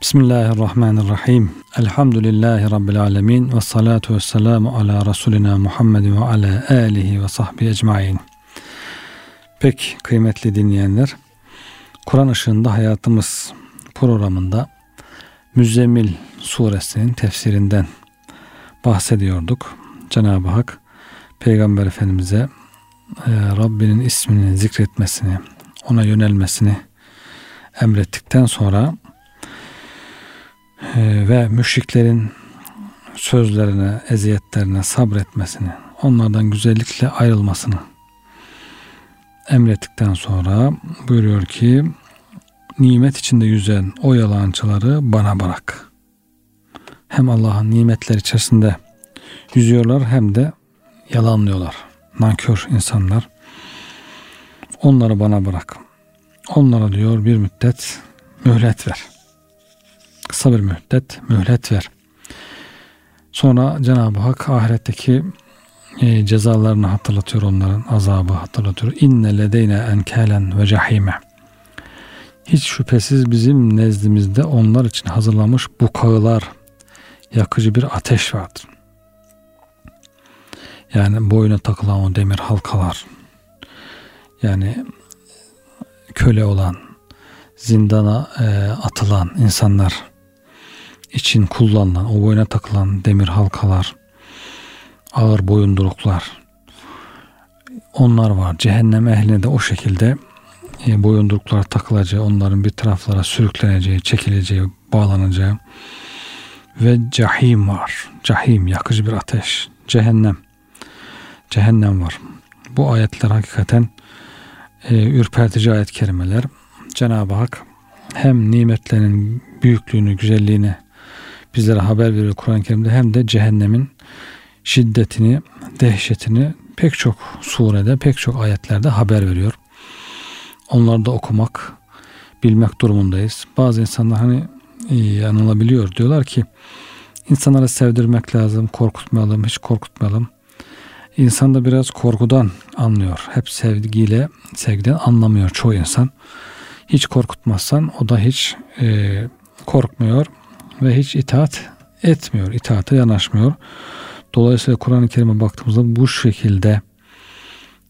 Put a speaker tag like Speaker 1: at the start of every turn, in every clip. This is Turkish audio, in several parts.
Speaker 1: Bismillahirrahmanirrahim. Elhamdülillahi Rabbil alemin. Ve salatu ve selamu ala Resulina Muhammed ve ala alihi ve sahbihi ecmain. Pek kıymetli dinleyenler, Kur'an ışığında hayatımız programında Müzzemmil suresinin tefsirinden bahsediyorduk. Cenab-ı Hak Peygamber Efendimiz'e e, Rabbinin ismini zikretmesini, ona yönelmesini emrettikten sonra ve müşriklerin sözlerine, eziyetlerine sabretmesini, onlardan güzellikle ayrılmasını emrettikten sonra buyuruyor ki nimet içinde yüzen o yalancıları bana bırak. Hem Allah'ın nimetleri içerisinde yüzüyorlar hem de yalanlıyorlar. Nankör insanlar. Onları bana bırak. Onlara diyor bir müddet mühlet ver. Kısa bir müddet mühlet ver. Sonra Cenab-ı Hak ahiretteki e, cezalarını hatırlatıyor onların azabı hatırlatıyor. İnne ledeyne enkelen ve cahime. Hiç şüphesiz bizim nezdimizde onlar için hazırlanmış bu kağılar yakıcı bir ateş vardır. Yani boyuna takılan o demir halkalar. Yani köle olan, zindana e, atılan insanlar için kullanılan, o boyuna takılan demir halkalar, ağır boyunduruklar, onlar var. Cehennem ehline de o şekilde e, boyunduruklar takılacağı, onların bir taraflara sürükleneceği, çekileceği, bağlanacağı ve cahim var. Cahim, yakıcı bir ateş. Cehennem. Cehennem var. Bu ayetler hakikaten e, ürpertici ayet kerimeler. Cenab-ı Hak hem nimetlerin büyüklüğünü, güzelliğini bizlere haber veriyor Kur'an-ı Kerim'de hem de cehennemin şiddetini, dehşetini pek çok surede, pek çok ayetlerde haber veriyor. Onları da okumak, bilmek durumundayız. Bazı insanlar hani yanılabiliyor. Diyorlar ki insanları sevdirmek lazım, korkutmayalım, hiç korkutmayalım. İnsan da biraz korkudan anlıyor. Hep sevgiyle, sevgiden anlamıyor çoğu insan. Hiç korkutmazsan o da hiç e, korkmuyor ve hiç itaat etmiyor. İtaate yanaşmıyor. Dolayısıyla Kur'an-ı Kerim'e baktığımızda bu şekilde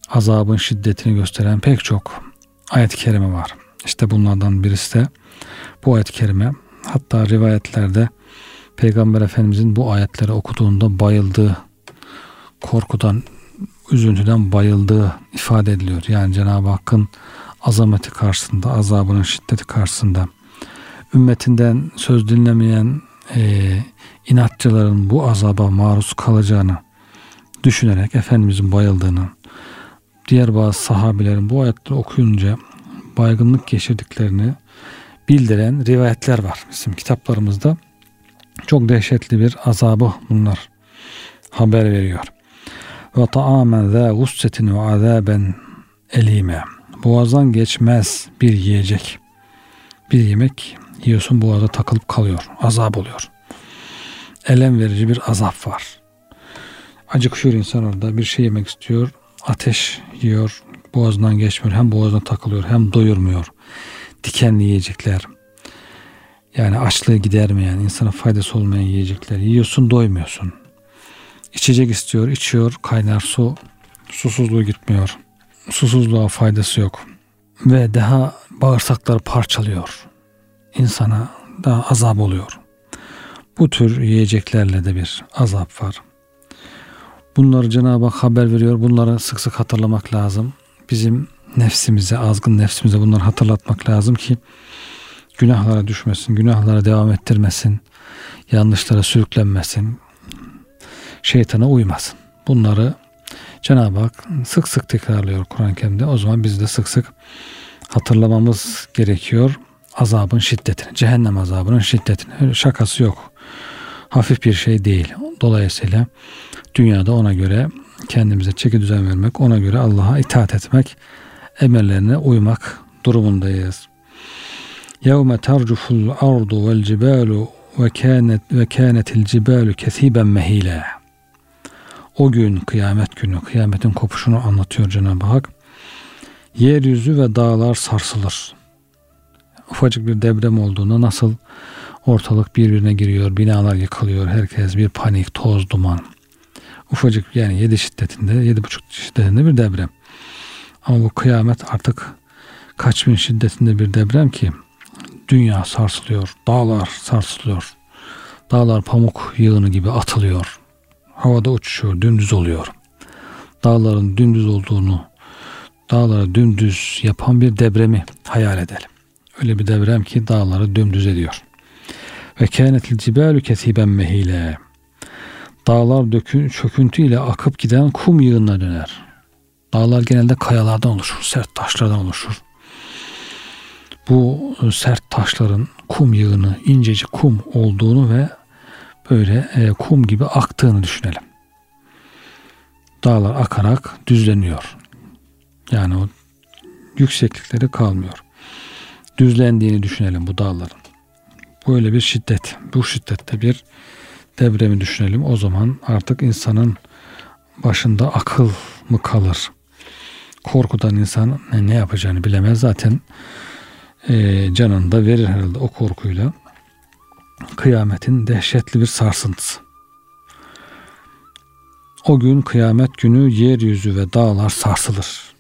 Speaker 1: azabın şiddetini gösteren pek çok ayet-i kerime var. İşte bunlardan birisi de bu ayet-i kerime. Hatta rivayetlerde Peygamber Efendimizin bu ayetleri okuduğunda bayıldığı, korkudan, üzüntüden bayıldığı ifade ediliyor. Yani Cenab-ı Hakk'ın azameti karşısında, azabının şiddeti karşısında, ümmetinden söz dinlemeyen e, inatçıların bu azaba maruz kalacağını düşünerek Efendimizin bayıldığını, diğer bazı sahabilerin bu ayetleri okuyunca baygınlık geçirdiklerini bildiren rivayetler var bizim kitaplarımızda. Çok dehşetli bir azabı bunlar haber veriyor. Ve taamen zâ gussetin ve azâben elime. Boğazdan geçmez bir yiyecek. Bir yemek yiyorsun boğaza takılıp kalıyor. Azap oluyor. Elem verici bir azap var. Acıkıyor insan orada bir şey yemek istiyor. Ateş yiyor. Boğazından geçmiyor. Hem boğazına takılıyor hem doyurmuyor. Dikenli yiyecekler. Yani açlığı gidermeyen, insana faydası olmayan yiyecekler. Yiyorsun doymuyorsun. İçecek istiyor, içiyor, kaynar su. Susuzluğu gitmiyor. Susuzluğa faydası yok. Ve daha bağırsakları parçalıyor insana da azap oluyor. Bu tür yiyeceklerle de bir azap var. Bunları Cenab-ı Hak haber veriyor. Bunları sık sık hatırlamak lazım. Bizim nefsimize, azgın nefsimize bunları hatırlatmak lazım ki günahlara düşmesin, günahlara devam ettirmesin, yanlışlara sürüklenmesin, şeytana uymasın. Bunları Cenab-ı Hak sık sık tekrarlıyor Kur'an-ı Kerim'de. O zaman biz de sık sık hatırlamamız gerekiyor azabın şiddetini, cehennem azabının şiddetini. Şakası yok. Hafif bir şey değil. Dolayısıyla dünyada ona göre kendimize çeki düzen vermek, ona göre Allah'a itaat etmek, emellerine uymak durumundayız. Yevme tercuful ardu vel cibalu ve kânet ve kânetil cibalu kesiben mehile. O gün kıyamet günü, kıyametin kopuşunu anlatıyor Cenab-ı Hak. Yeryüzü ve dağlar sarsılır ufacık bir deprem olduğunda nasıl Ortalık birbirine giriyor, binalar yıkılıyor, herkes bir panik, toz, duman. Ufacık yani 7 şiddetinde, 7,5 şiddetinde bir deprem. Ama bu kıyamet artık kaç bin şiddetinde bir deprem ki dünya sarsılıyor, dağlar sarsılıyor. Dağlar pamuk yığını gibi atılıyor. Havada uçuşuyor, dümdüz oluyor. Dağların dümdüz olduğunu, dağları dümdüz yapan bir depremi hayal edelim. Öyle bir deprem ki dağları dümdüz ediyor. Ve kânetil cibalu kesiben mehile. Dağlar dökün, çöküntüyle akıp giden kum yığınına döner. Dağlar genelde kayalardan oluşur, sert taşlardan oluşur. Bu sert taşların kum yığını, incecik kum olduğunu ve böyle e, kum gibi aktığını düşünelim. Dağlar akarak düzleniyor. Yani o yükseklikleri kalmıyor. Düzlendiğini düşünelim bu dağların. Böyle bir şiddet, bu şiddette bir depremi düşünelim. O zaman artık insanın başında akıl mı kalır? Korkudan insan ne yapacağını bilemez. Zaten e, canını da verir herhalde o korkuyla. Kıyametin dehşetli bir sarsıntısı. O gün kıyamet günü yeryüzü ve dağlar sarsılır.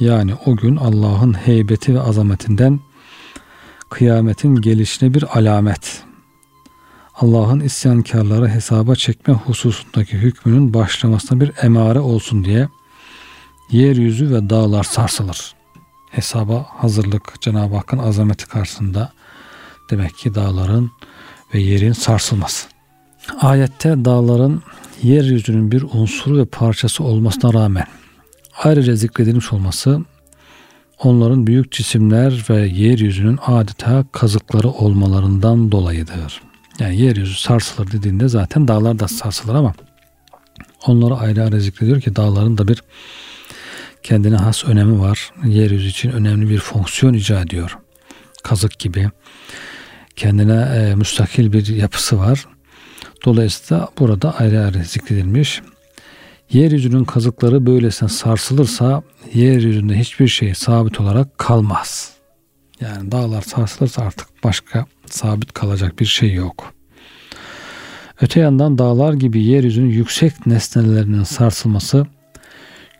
Speaker 1: Yani o gün Allah'ın heybeti ve azametinden kıyametin gelişine bir alamet. Allah'ın isyankarları hesaba çekme hususundaki hükmünün başlamasına bir emare olsun diye yeryüzü ve dağlar sarsılır. Hesaba hazırlık Cenab-ı Hakk'ın azameti karşısında demek ki dağların ve yerin sarsılması. Ayette dağların yeryüzünün bir unsuru ve parçası olmasına rağmen ayrıca zikredilmiş olması onların büyük cisimler ve yeryüzünün adeta kazıkları olmalarından dolayıdır. Yani yeryüzü sarsılır dediğinde zaten dağlar da sarsılır ama onları ayrı ayrı zikrediyor ki dağların da bir kendine has önemi var. Yeryüzü için önemli bir fonksiyon icra ediyor. Kazık gibi kendine e, müstakil bir yapısı var. Dolayısıyla burada ayrı ayrı zikredilmiş. Yeryüzünün kazıkları böylesine sarsılırsa yeryüzünde hiçbir şey sabit olarak kalmaz. Yani dağlar sarsılırsa artık başka sabit kalacak bir şey yok. Öte yandan dağlar gibi yeryüzünün yüksek nesnelerinin sarsılması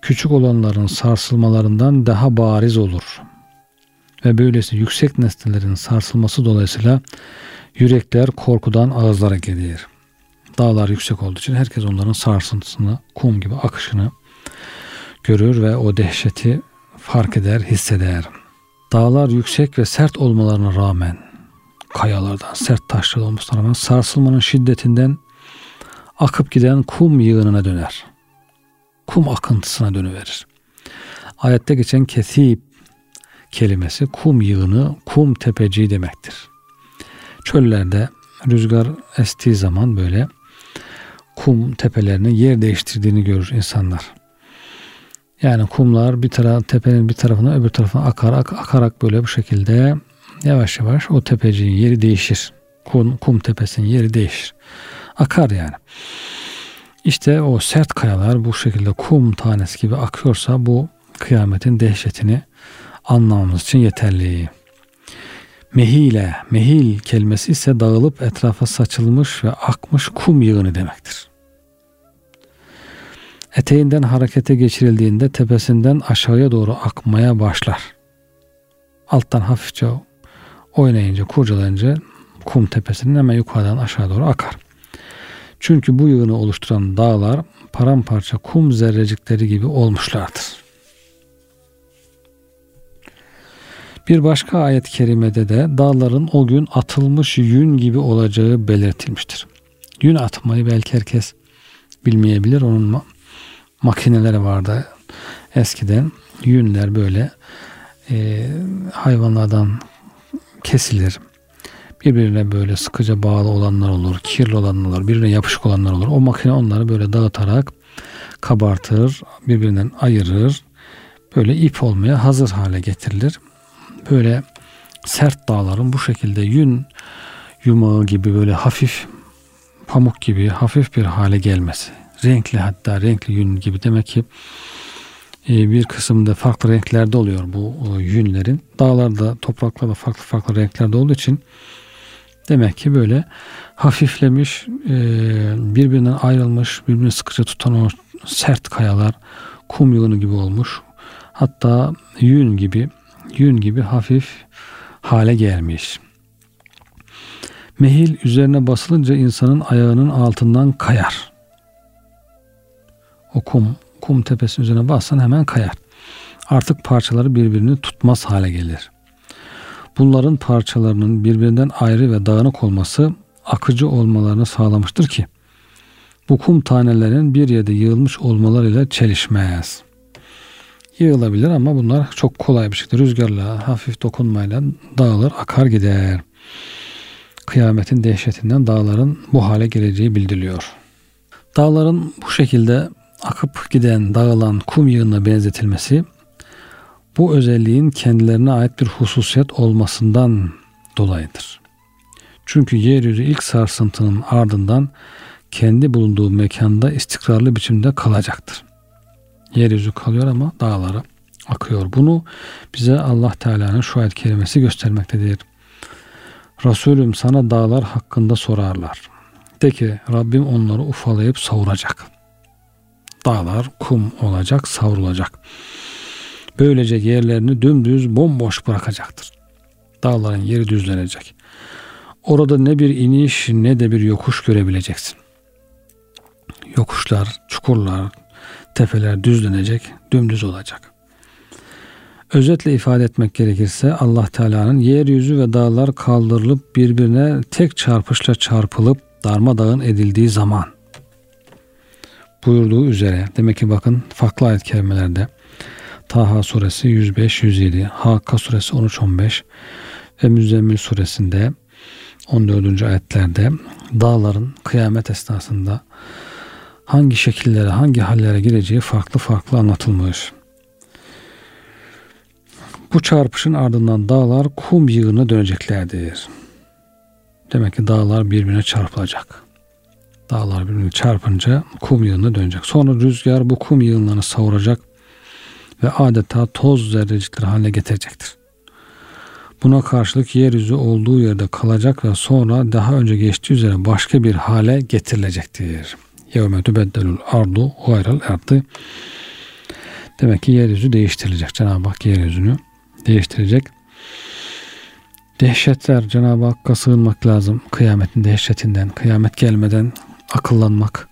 Speaker 1: küçük olanların sarsılmalarından daha bariz olur. Ve böylesi yüksek nesnelerin sarsılması dolayısıyla yürekler korkudan ağızlara gelir. Dağlar yüksek olduğu için herkes onların sarsıntısını, kum gibi akışını görür ve o dehşeti fark eder, hisseder. Dağlar yüksek ve sert olmalarına rağmen kayalardan, sert taşlar olmasına rağmen sarsılmanın şiddetinden akıp giden kum yığınına döner. Kum akıntısına dönüverir. Ayette geçen kesip kelimesi kum yığını, kum tepeciği demektir. Çöllerde rüzgar estiği zaman böyle kum tepelerinin yer değiştirdiğini görür insanlar. Yani kumlar bir taraf tepenin bir tarafına öbür tarafına akarak akarak böyle bu şekilde yavaş yavaş o tepeciğin yeri değişir. Kum, kum tepesinin yeri değişir. Akar yani. İşte o sert kayalar bu şekilde kum tanesi gibi akıyorsa bu kıyametin dehşetini anlamamız için yeterli. Mehile, mehil kelimesi ise dağılıp etrafa saçılmış ve akmış kum yığını demektir. Eteğinden harekete geçirildiğinde tepesinden aşağıya doğru akmaya başlar. Alttan hafifçe oynayınca, kurcalayınca kum tepesinin hemen yukarıdan aşağı doğru akar. Çünkü bu yığını oluşturan dağlar paramparça kum zerrecikleri gibi olmuşlardır. Bir başka ayet-i kerimede de dağların o gün atılmış yün gibi olacağı belirtilmiştir. Yün atmayı belki herkes bilmeyebilir. Onun makineleri vardı eskiden. Yünler böyle e, hayvanlardan kesilir. Birbirine böyle sıkıca bağlı olanlar olur, kirli olanlar olur, birbirine yapışık olanlar olur. O makine onları böyle dağıtarak kabartır, birbirinden ayırır. Böyle ip olmaya hazır hale getirilir böyle sert dağların bu şekilde yün yumağı gibi böyle hafif pamuk gibi hafif bir hale gelmesi. Renkli hatta renkli yün gibi demek ki e, bir kısımda farklı renklerde oluyor bu yünlerin. Dağlarda, topraklarda farklı farklı renklerde olduğu için Demek ki böyle hafiflemiş, e, birbirinden ayrılmış, birbirini sıkıca tutan o sert kayalar kum yığını gibi olmuş. Hatta yün gibi, yün gibi hafif hale gelmiş. Mehil üzerine basılınca insanın ayağının altından kayar. O kum, kum tepesinin üzerine bassan hemen kayar. Artık parçaları birbirini tutmaz hale gelir. Bunların parçalarının birbirinden ayrı ve dağınık olması akıcı olmalarını sağlamıştır ki bu kum tanelerinin bir yerde yığılmış olmalarıyla çelişmez. Yığılabilir ama bunlar çok kolay bir şekilde rüzgarla, hafif dokunmayla dağılır, akar gider. Kıyametin dehşetinden dağların bu hale geleceği bildiriliyor. Dağların bu şekilde akıp giden, dağılan kum yığınına benzetilmesi bu özelliğin kendilerine ait bir hususiyet olmasından dolayıdır. Çünkü yeryüzü ilk sarsıntının ardından kendi bulunduğu mekanda istikrarlı biçimde kalacaktır. Yeryüzü kalıyor ama dağlara akıyor. Bunu bize Allah Teala'nın şu ayet kelimesi göstermektedir. Resulüm sana dağlar hakkında sorarlar. De ki Rabbim onları ufalayıp savuracak. Dağlar kum olacak, savrulacak. Böylece yerlerini dümdüz bomboş bırakacaktır. Dağların yeri düzlenecek. Orada ne bir iniş ne de bir yokuş görebileceksin. Yokuşlar, çukurlar, tepeler düzlenecek, dümdüz olacak. Özetle ifade etmek gerekirse Allah Teala'nın yeryüzü ve dağlar kaldırılıp birbirine tek çarpışla çarpılıp darmadağın edildiği zaman buyurduğu üzere demek ki bakın farklı ayet kelimelerde Taha suresi 105-107, Hakka suresi 13-15 ve Müzzemmil suresinde 14. ayetlerde dağların kıyamet esnasında hangi şekillere, hangi hallere gireceği farklı farklı anlatılmış. Bu çarpışın ardından dağlar kum yığına döneceklerdir. Demek ki dağlar birbirine çarpılacak. Dağlar birbirine çarpınca kum yığına dönecek. Sonra rüzgar bu kum yığınlarını savuracak ve adeta toz zerrecikleri haline getirecektir. Buna karşılık yeryüzü olduğu yerde kalacak ve sonra daha önce geçtiği üzere başka bir hale getirilecektir. Yevme tübeddelul ardu gayral ardı. Demek ki yeryüzü değiştirilecek. Cenab-ı Hak yeryüzünü değiştirecek. Dehşetler Cenab-ı Hakk'a sığınmak lazım. Kıyametin dehşetinden, kıyamet gelmeden akıllanmak,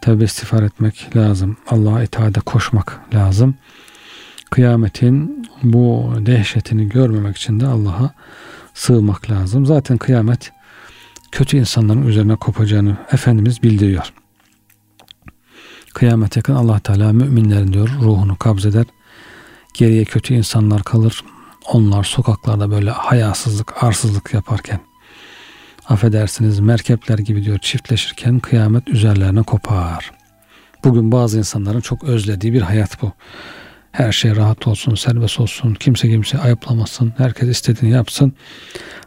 Speaker 1: tövbe istiğfar etmek lazım. Allah'a itaate koşmak lazım. Kıyametin bu dehşetini görmemek için de Allah'a sığmak lazım. Zaten kıyamet kötü insanların üzerine kopacağını Efendimiz bildiriyor. Kıyamet yakın Allah Teala müminlerin diyor ruhunu kabzeder. Geriye kötü insanlar kalır. Onlar sokaklarda böyle hayasızlık, arsızlık yaparken affedersiniz merkepler gibi diyor çiftleşirken kıyamet üzerlerine kopar. Bugün bazı insanların çok özlediği bir hayat bu. Her şey rahat olsun, serbest olsun, kimse kimse ayıplamasın, herkes istediğini yapsın.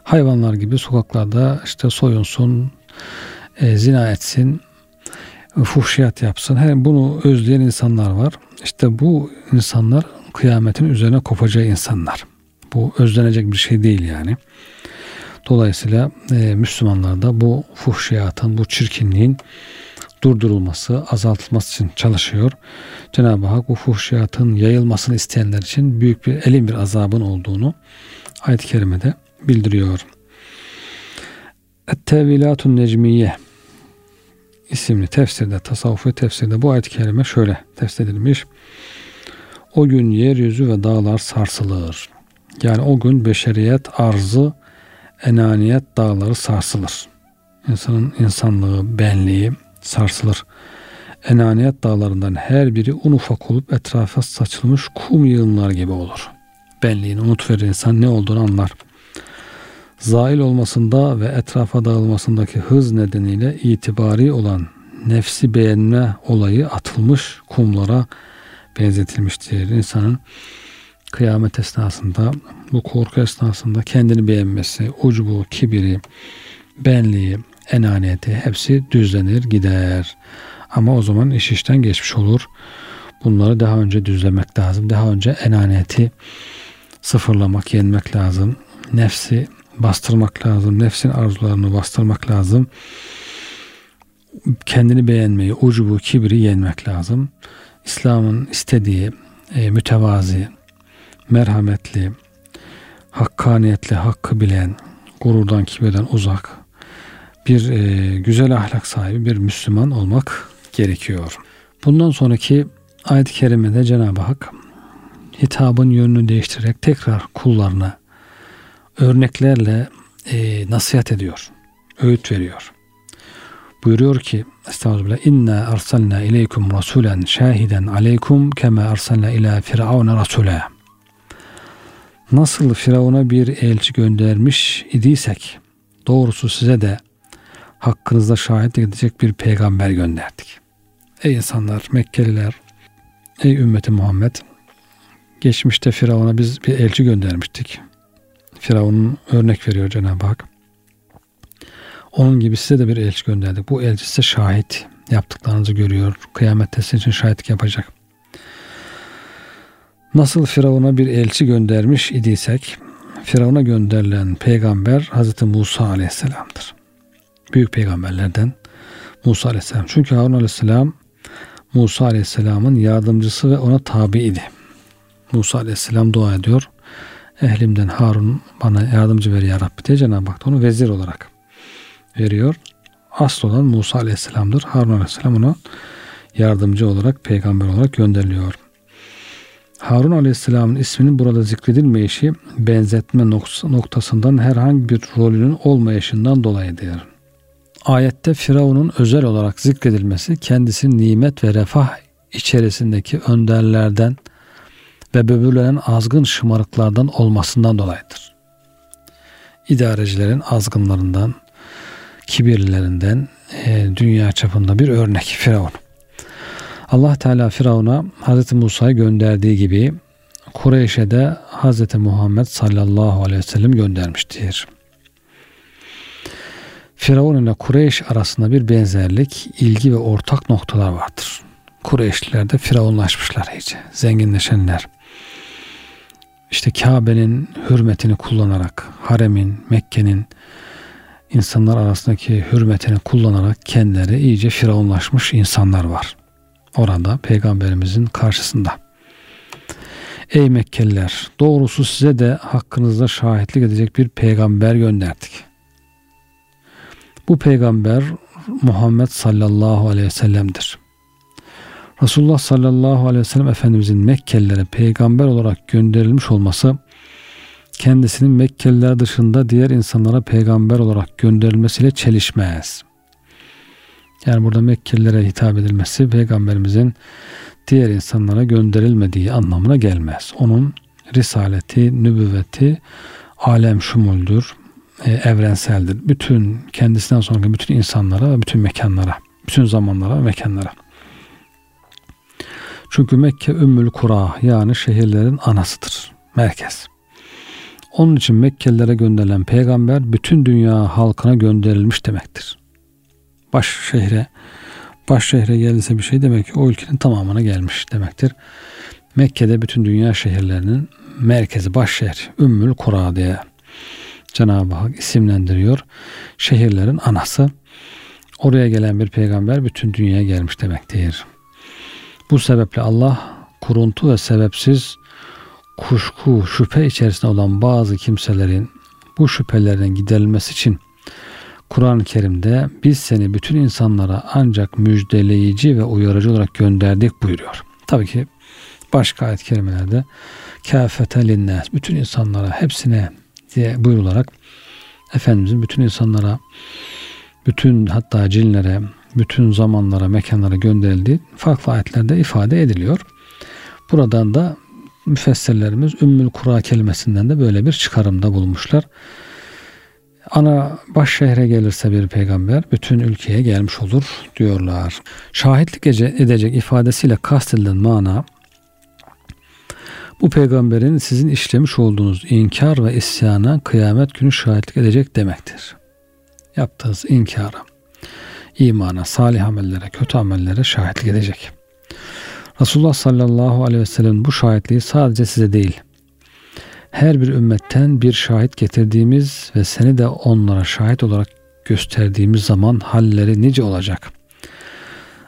Speaker 1: Hayvanlar gibi sokaklarda işte soyunsun, e, zina etsin, fuhşiyat yapsın. Her bunu özleyen insanlar var. İşte bu insanlar kıyametin üzerine kopacağı insanlar. Bu özlenecek bir şey değil yani. Dolayısıyla e, Müslümanlar bu fuhşiyatın, bu çirkinliğin durdurulması, azaltılması için çalışıyor. Cenab-ı Hak bu fuhşiyatın yayılmasını isteyenler için büyük bir elin bir azabın olduğunu ayet-i kerimede bildiriyor. Et-Tevilatun Necmiye isimli tefsirde, tasavvufi tefsirde bu ayet-i kerime şöyle tefsir edilmiş. O gün yeryüzü ve dağlar sarsılır. Yani o gün beşeriyet arzı, enaniyet dağları sarsılır. İnsanın insanlığı, benliği sarsılır. Enaniyet dağlarından her biri un ufak olup etrafa saçılmış kum yığınlar gibi olur. Benliğini unutverir insan ne olduğunu anlar. Zail olmasında ve etrafa dağılmasındaki hız nedeniyle itibari olan nefsi beğenme olayı atılmış kumlara benzetilmiştir. İnsanın kıyamet esnasında bu korku esnasında kendini beğenmesi, ucubu, kibiri, benliği, enaniyeti hepsi düzlenir gider. Ama o zaman iş işten geçmiş olur. Bunları daha önce düzlemek lazım. Daha önce enaniyeti sıfırlamak, yenmek lazım. Nefsi bastırmak lazım. Nefsin arzularını bastırmak lazım. Kendini beğenmeyi, ucubu, kibri yenmek lazım. İslam'ın istediği e, mütevazi, merhametli, hakkaniyetli, hakkı bilen, gururdan, kibirden uzak bir e, güzel ahlak sahibi bir Müslüman olmak gerekiyor. Bundan sonraki ayet-i kerimede Cenab-ı Hak hitabın yönünü değiştirerek tekrar kullarına örneklerle e, nasihat ediyor. Öğüt veriyor. Buyuruyor ki Estağfirullah inna arsalna ileykum rasulen şahiden aleykum kema arsalna ila firavuna rasule. Nasıl Firavun'a bir elçi göndermiş idiysek doğrusu size de hakkınızda şahit edecek bir peygamber gönderdik. Ey insanlar, Mekkeliler, ey ümmeti Muhammed geçmişte Firavun'a biz bir elçi göndermiştik. Firavun'un örnek veriyor Cenab-ı Hak. Onun gibi size de bir elçi gönderdik. Bu elçi size şahit yaptıklarınızı görüyor. Kıyamette sizin için şahitlik yapacak. Nasıl Firavun'a bir elçi göndermiş idiysek, Firavun'a gönderilen peygamber Hz. Musa aleyhisselamdır. Büyük peygamberlerden Musa aleyhisselam. Çünkü Harun aleyhisselam Musa aleyhisselamın yardımcısı ve ona tabi idi. Musa aleyhisselam dua ediyor. Ehlimden Harun bana yardımcı ver ya Rabbi diye Cenab-ı Hak onu vezir olarak veriyor. Asıl olan Musa aleyhisselamdır. Harun aleyhisselam ona yardımcı olarak peygamber olarak gönderiliyor. Harun aleyhisselamın isminin burada zikredilmeyişi benzetme noktasından herhangi bir rolünün olmayışından dolayıdır. Ayette Firavun'un özel olarak zikredilmesi kendisi nimet ve refah içerisindeki önderlerden ve böbürlenen azgın şımarıklardan olmasından dolayıdır. İdarecilerin azgınlarından, kibirlilerinden e, dünya çapında bir örnek Firavun. Allah Teala Firavun'a Hz. Musa'yı gönderdiği gibi Kureyş'e de Hz. Muhammed sallallahu aleyhi ve sellem göndermiştir. Firavun ile Kureyş arasında bir benzerlik, ilgi ve ortak noktalar vardır. Kureyşliler de firavunlaşmışlar iyice. Zenginleşenler. İşte Kabe'nin hürmetini kullanarak, haremin, Mekke'nin insanlar arasındaki hürmetini kullanarak kendileri iyice firavunlaşmış insanlar var. Orada peygamberimizin karşısında. Ey Mekkeliler doğrusu size de hakkınızda şahitlik edecek bir peygamber gönderdik. Bu peygamber Muhammed sallallahu aleyhi ve sellem'dir. Resulullah sallallahu aleyhi ve sellem Efendimizin Mekkelilere peygamber olarak gönderilmiş olması kendisinin Mekkeliler dışında diğer insanlara peygamber olarak gönderilmesiyle çelişmez. Yani burada Mekkelilere hitap edilmesi peygamberimizin diğer insanlara gönderilmediği anlamına gelmez. Onun risaleti, nübüvveti alem şumuldür, e, evrenseldir. Bütün kendisinden sonraki bütün insanlara bütün mekanlara, bütün zamanlara mekanlara. Çünkü Mekke Ümmül Kura yani şehirlerin anasıdır. Merkez. Onun için Mekkelilere gönderilen peygamber bütün dünya halkına gönderilmiş demektir. Baş şehre baş şehre geldiyse bir şey demek ki o ülkenin tamamına gelmiş demektir. Mekke'de bütün dünya şehirlerinin merkezi baş şehir Ümmül Kura diye Cenab-ı Hak isimlendiriyor. Şehirlerin anası. Oraya gelen bir peygamber bütün dünyaya gelmiş demektir. Bu sebeple Allah kuruntu ve sebepsiz kuşku, şüphe içerisinde olan bazı kimselerin bu şüphelerden giderilmesi için Kur'an-ı Kerim'de biz seni bütün insanlara ancak müjdeleyici ve uyarıcı olarak gönderdik buyuruyor. Tabii ki başka ayet kelimelerde kâfete linnas bütün insanlara hepsine diye buyurularak Efendimizin bütün insanlara bütün hatta cinlere bütün zamanlara mekanlara gönderildiği farklı ayetlerde ifade ediliyor. Buradan da müfessirlerimiz Ümmül Kura kelimesinden de böyle bir çıkarımda bulmuşlar. Ana baş şehre gelirse bir peygamber bütün ülkeye gelmiş olur diyorlar. Şahitlik edecek ifadesiyle kastedilen mana bu peygamberin sizin işlemiş olduğunuz inkar ve isyana kıyamet günü şahitlik edecek demektir. Yaptığınız inkara, imana, salih amellere, kötü amellere şahitlik edecek. Resulullah sallallahu aleyhi ve sellem bu şahitliği sadece size değil, her bir ümmetten bir şahit getirdiğimiz ve seni de onlara şahit olarak gösterdiğimiz zaman halleri nice olacak.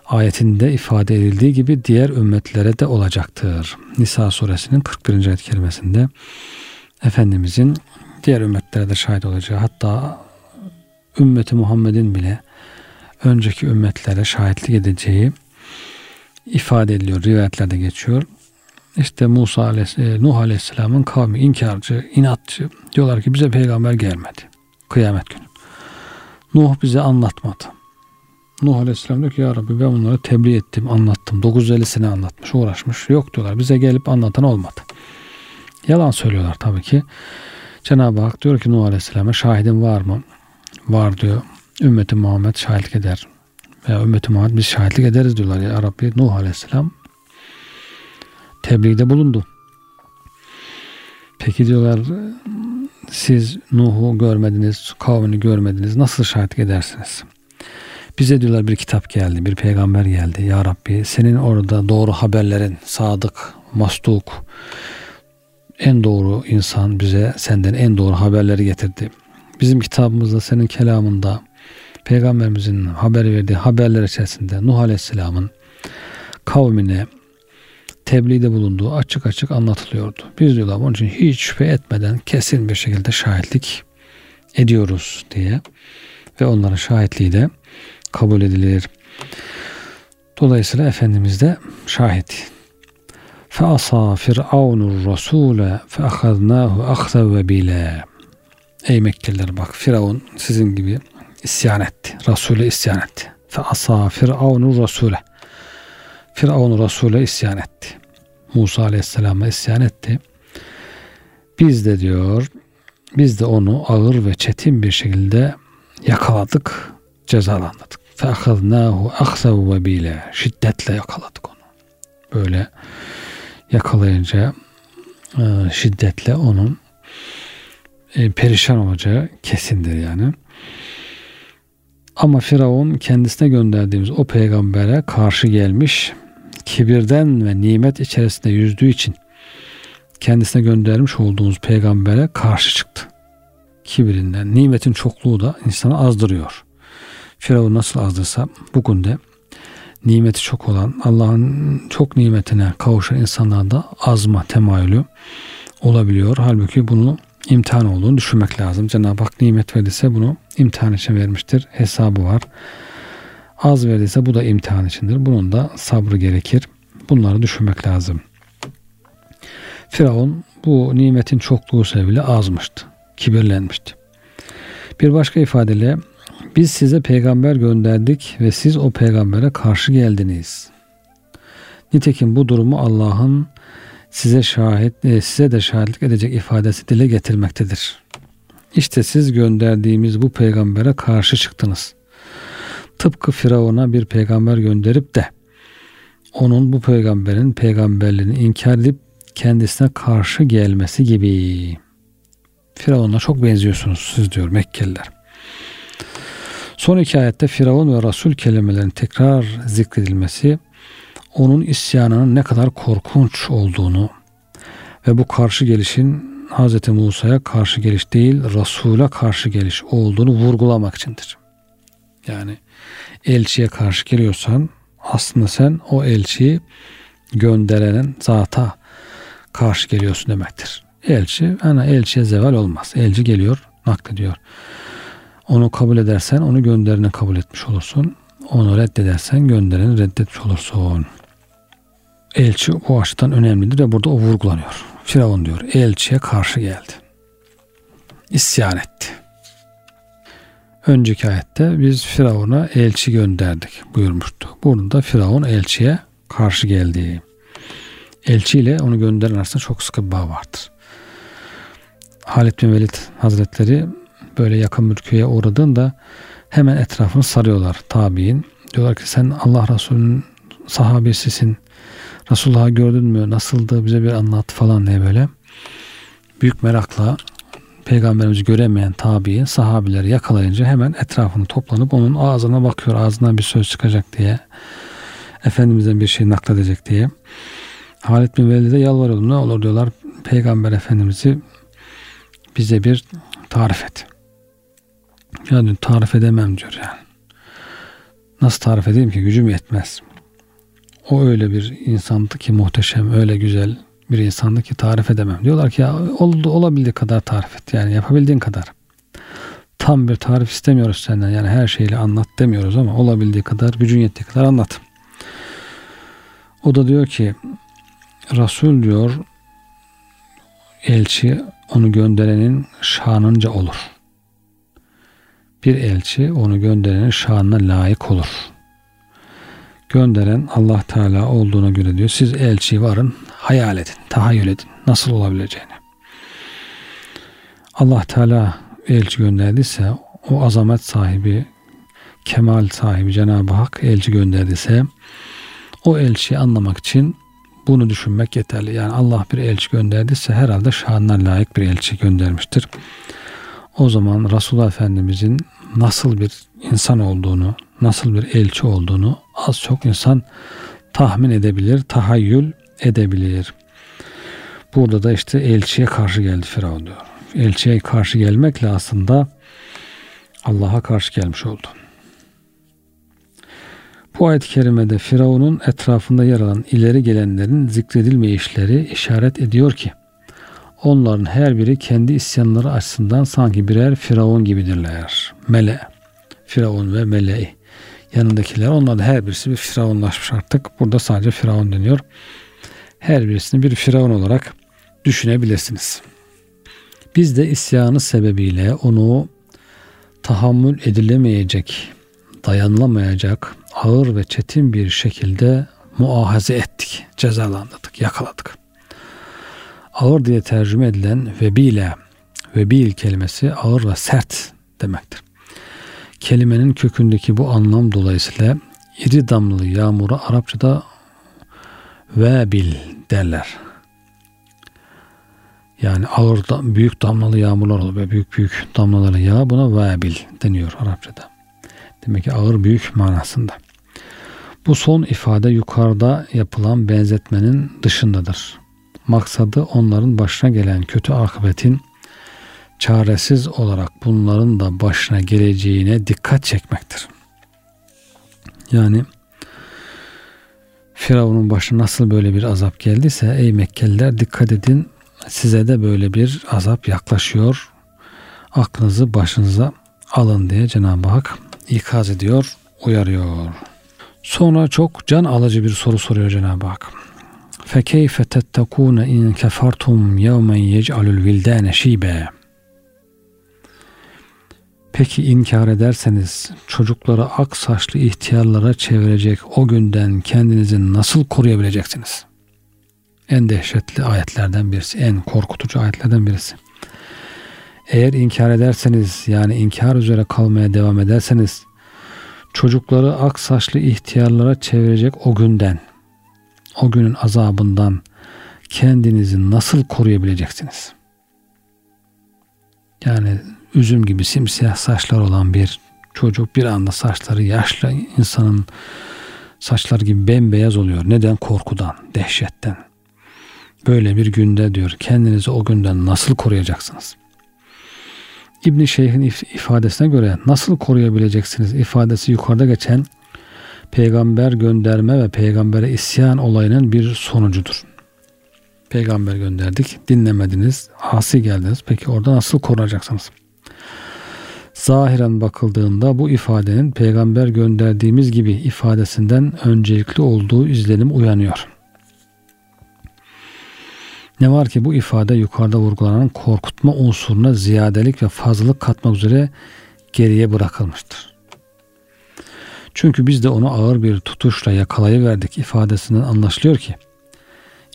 Speaker 1: Ayetinde ifade edildiği gibi diğer ümmetlere de olacaktır. Nisa suresinin 41. ayet kerimesinde Efendimizin diğer ümmetlere de şahit olacağı hatta ümmeti Muhammed'in bile önceki ümmetlere şahitlik edeceği ifade ediliyor. Rivayetlerde geçiyor. İşte Musa Aleyhisselam, Nuh Aleyhisselam'ın kavmi inkarcı, inatçı. Diyorlar ki bize peygamber gelmedi. Kıyamet günü. Nuh bize anlatmadı. Nuh Aleyhisselam diyor ki ya Rabbi ben bunları tebliğ ettim, anlattım. 950 sene anlatmış, uğraşmış. Yok diyorlar bize gelip anlatan olmadı. Yalan söylüyorlar tabii ki. Cenab-ı Hak diyor ki Nuh Aleyhisselam'a şahidin var mı? Var diyor. Ümmeti Muhammed şahitlik eder. Veya ümmeti Muhammed biz şahitlik ederiz diyorlar. Ya Rabbi Nuh Aleyhisselam tebliğde bulundu. Peki diyorlar siz Nuh'u görmediniz, kavmini görmediniz. Nasıl şahitlik edersiniz? Bize diyorlar bir kitap geldi, bir peygamber geldi. Ya Rabbi senin orada doğru haberlerin, sadık, mastuk, en doğru insan bize senden en doğru haberleri getirdi. Bizim kitabımızda senin kelamında peygamberimizin haber verdiği haberler içerisinde Nuh Aleyhisselam'ın kavmine tebliğde bulunduğu açık açık anlatılıyordu. Biz diyorlar onun için hiç şüphe etmeden kesin bir şekilde şahitlik ediyoruz diye ve onların şahitliği de kabul edilir. Dolayısıyla Efendimiz de şahit. فَأَصَى فِرْعَوْنُ الرَّسُولَ فَأَخَذْنَاهُ أَخْذَ وَبِيلًا Ey Mekkeliler bak Firavun sizin gibi isyan etti. Resul'e isyan etti. فَأَصَى فِرْعَوْنُ الرَّسُولَ Firavun Resul'e isyan etti. Musa Aleyhisselam'a isyan etti. Biz de diyor biz de onu ağır ve çetin bir şekilde yakaladık, cezalandırdık. فَاَخَذْنَاهُ اَخْسَوْ وَب۪يلَ Şiddetle yakaladık onu. Böyle yakalayınca e, şiddetle onun e, perişan olacağı kesindir yani. Ama Firavun kendisine gönderdiğimiz o peygambere karşı gelmiş, kibirden ve nimet içerisinde yüzdüğü için kendisine göndermiş olduğumuz peygambere karşı çıktı. Kibirinden, nimetin çokluğu da insanı azdırıyor. Firavun nasıl azdırsa bugün de nimeti çok olan, Allah'ın çok nimetine kavuşan insanlarda azma temayülü olabiliyor. Halbuki bunu imtihan olduğunu düşünmek lazım. Cenab-ı Hak nimet verdiyse bunu imtihan için vermiştir. Hesabı var. Az verdiyse bu da imtihan içindir. Bunun da sabrı gerekir. Bunları düşünmek lazım. Firavun bu nimetin çokluğu sebebiyle azmıştı. Kibirlenmişti. Bir başka ifadeyle biz size peygamber gönderdik ve siz o peygambere karşı geldiniz. Nitekim bu durumu Allah'ın size şahit e, size de şahitlik edecek ifadesi dile getirmektedir. İşte siz gönderdiğimiz bu peygambere karşı çıktınız. Tıpkı Firavun'a bir peygamber gönderip de onun bu peygamberin peygamberliğini inkar edip kendisine karşı gelmesi gibi. Firavun'a çok benziyorsunuz siz diyor Mekkeliler. Son iki ayette Firavun ve Resul kelimelerinin tekrar zikredilmesi onun isyanının ne kadar korkunç olduğunu ve bu karşı gelişin Hz. Musa'ya karşı geliş değil Resul'a karşı geliş olduğunu vurgulamak içindir. Yani elçiye karşı geliyorsan aslında sen o elçiyi gönderenin zata karşı geliyorsun demektir. Elçi, ana elçiye zeval olmaz. Elçi geliyor, naklediyor. Onu kabul edersen onu göndereni kabul etmiş olursun. Onu reddedersen göndereni reddetmiş olursun. Elçi o açıdan önemlidir ve burada o vurgulanıyor. Firavun diyor elçiye karşı geldi. İsyan etti. Önceki ayette biz Firavun'a elçi gönderdik buyurmuştu. Burada da Firavun elçiye karşı geldi. Elçiyle onu gönderen arasında çok sıkı bir bağ vardır. Halid bin Velid Hazretleri böyle yakın bir köye uğradığında hemen etrafını sarıyorlar tabi'in. Diyorlar ki sen Allah Resulü'nün sahabesisin. Resulullah'ı gördün mü? Nasıldı? Bize bir anlat falan diye böyle. Büyük merakla peygamberimizi göremeyen tabi sahabileri yakalayınca hemen etrafını toplanıp onun ağzına bakıyor. Ağzından bir söz çıkacak diye. Efendimiz'den bir şey nakledecek diye. Halid bin Velid'e yalvarıyor. Ne olur diyorlar Peygamber Efendimiz'i bize bir tarif et. Yani tarif edemem diyor yani. Nasıl tarif edeyim ki gücüm yetmez. O öyle bir insandı ki muhteşem, öyle güzel bir insandı ki tarif edemem. Diyorlar ki ya oldu olabildiği kadar tarif et. Yani yapabildiğin kadar. Tam bir tarif istemiyoruz senden. Yani her şeyle anlat demiyoruz ama olabildiği kadar, gücün yettiği kadar anlat. O da diyor ki Resul diyor elçi onu gönderenin şanınca olur. Bir elçi onu gönderenin şanına layık olur. Gönderen Allah Teala olduğuna göre diyor siz elçi varın hayal edin, tahayyül edin nasıl olabileceğini. Allah Teala elçi gönderdiyse o azamet sahibi, kemal sahibi Cenab-ı Hak elçi gönderdiyse o elçiyi anlamak için bunu düşünmek yeterli. Yani Allah bir elçi gönderdiyse herhalde şanına layık bir elçi göndermiştir. O zaman Resulullah Efendimizin nasıl bir insan olduğunu, nasıl bir elçi olduğunu az çok insan tahmin edebilir, tahayyül edebilir. Burada da işte elçiye karşı geldi Firavun diyor. Elçiye karşı gelmekle aslında Allah'a karşı gelmiş oldu. Bu ayet-i kerimede Firavun'un etrafında yer alan ileri gelenlerin zikredilmeyişleri işaret ediyor ki onların her biri kendi isyanları açısından sanki birer Firavun gibidirler. Mele, Firavun ve meleği yanındakiler onlar da her birisi bir Firavunlaşmış artık. Burada sadece Firavun deniyor. Her birisini bir Firavun olarak düşünebilirsiniz. Biz de isyanı sebebiyle onu tahammül edilemeyecek, dayanılamayacak, ağır ve çetin bir şekilde muahaze ettik, cezalandırdık, yakaladık. Ağır diye tercüme edilen vebile, vebil kelimesi ağır ve sert demektir. Kelimenin kökündeki bu anlam dolayısıyla iri damlalı yağmura Arapçada vebil derler. Yani ağır büyük damlalı yağmurlar. Böyle büyük büyük damlaları yağ buna vebil deniyor Arapçada. Demek ki ağır büyük manasında. Bu son ifade yukarıda yapılan benzetmenin dışındadır. Maksadı onların başına gelen kötü akıbetin çaresiz olarak bunların da başına geleceğine dikkat çekmektir. Yani Firavun'un başına nasıl böyle bir azap geldiyse ey Mekkeliler dikkat edin size de böyle bir azap yaklaşıyor. Aklınızı başınıza alın diye Cenab-ı Hak ikaz ediyor, uyarıyor. Sonra çok can alıcı bir soru soruyor Cenab-ı Hak. فَكَيْفَ تَتَّقُونَ اِنْ كَفَرْتُمْ يَوْمًا يَجْعَلُ الْوِلْدَانَ شِيبًا Peki inkar ederseniz çocukları ak saçlı ihtiyarlara çevirecek o günden kendinizi nasıl koruyabileceksiniz? En dehşetli ayetlerden birisi, en korkutucu ayetlerden birisi. Eğer inkar ederseniz yani inkar üzere kalmaya devam ederseniz çocukları ak saçlı ihtiyarlara çevirecek o günden, o günün azabından kendinizi nasıl koruyabileceksiniz? Yani üzüm gibi simsiyah saçlar olan bir çocuk bir anda saçları yaşlı insanın saçlar gibi bembeyaz oluyor. Neden? Korkudan, dehşetten. Böyle bir günde diyor kendinizi o günden nasıl koruyacaksınız? İbni Şeyh'in ifadesine göre nasıl koruyabileceksiniz ifadesi yukarıda geçen peygamber gönderme ve peygambere isyan olayının bir sonucudur. Peygamber gönderdik, dinlemediniz, asi geldiniz. Peki orada nasıl korunacaksınız? Zahiren bakıldığında bu ifadenin peygamber gönderdiğimiz gibi ifadesinden öncelikli olduğu izlenim uyanıyor. Ne var ki bu ifade yukarıda vurgulanan korkutma unsuruna ziyadelik ve fazlalık katmak üzere geriye bırakılmıştır. Çünkü biz de onu ağır bir tutuşla yakalayıverdik ifadesinden anlaşılıyor ki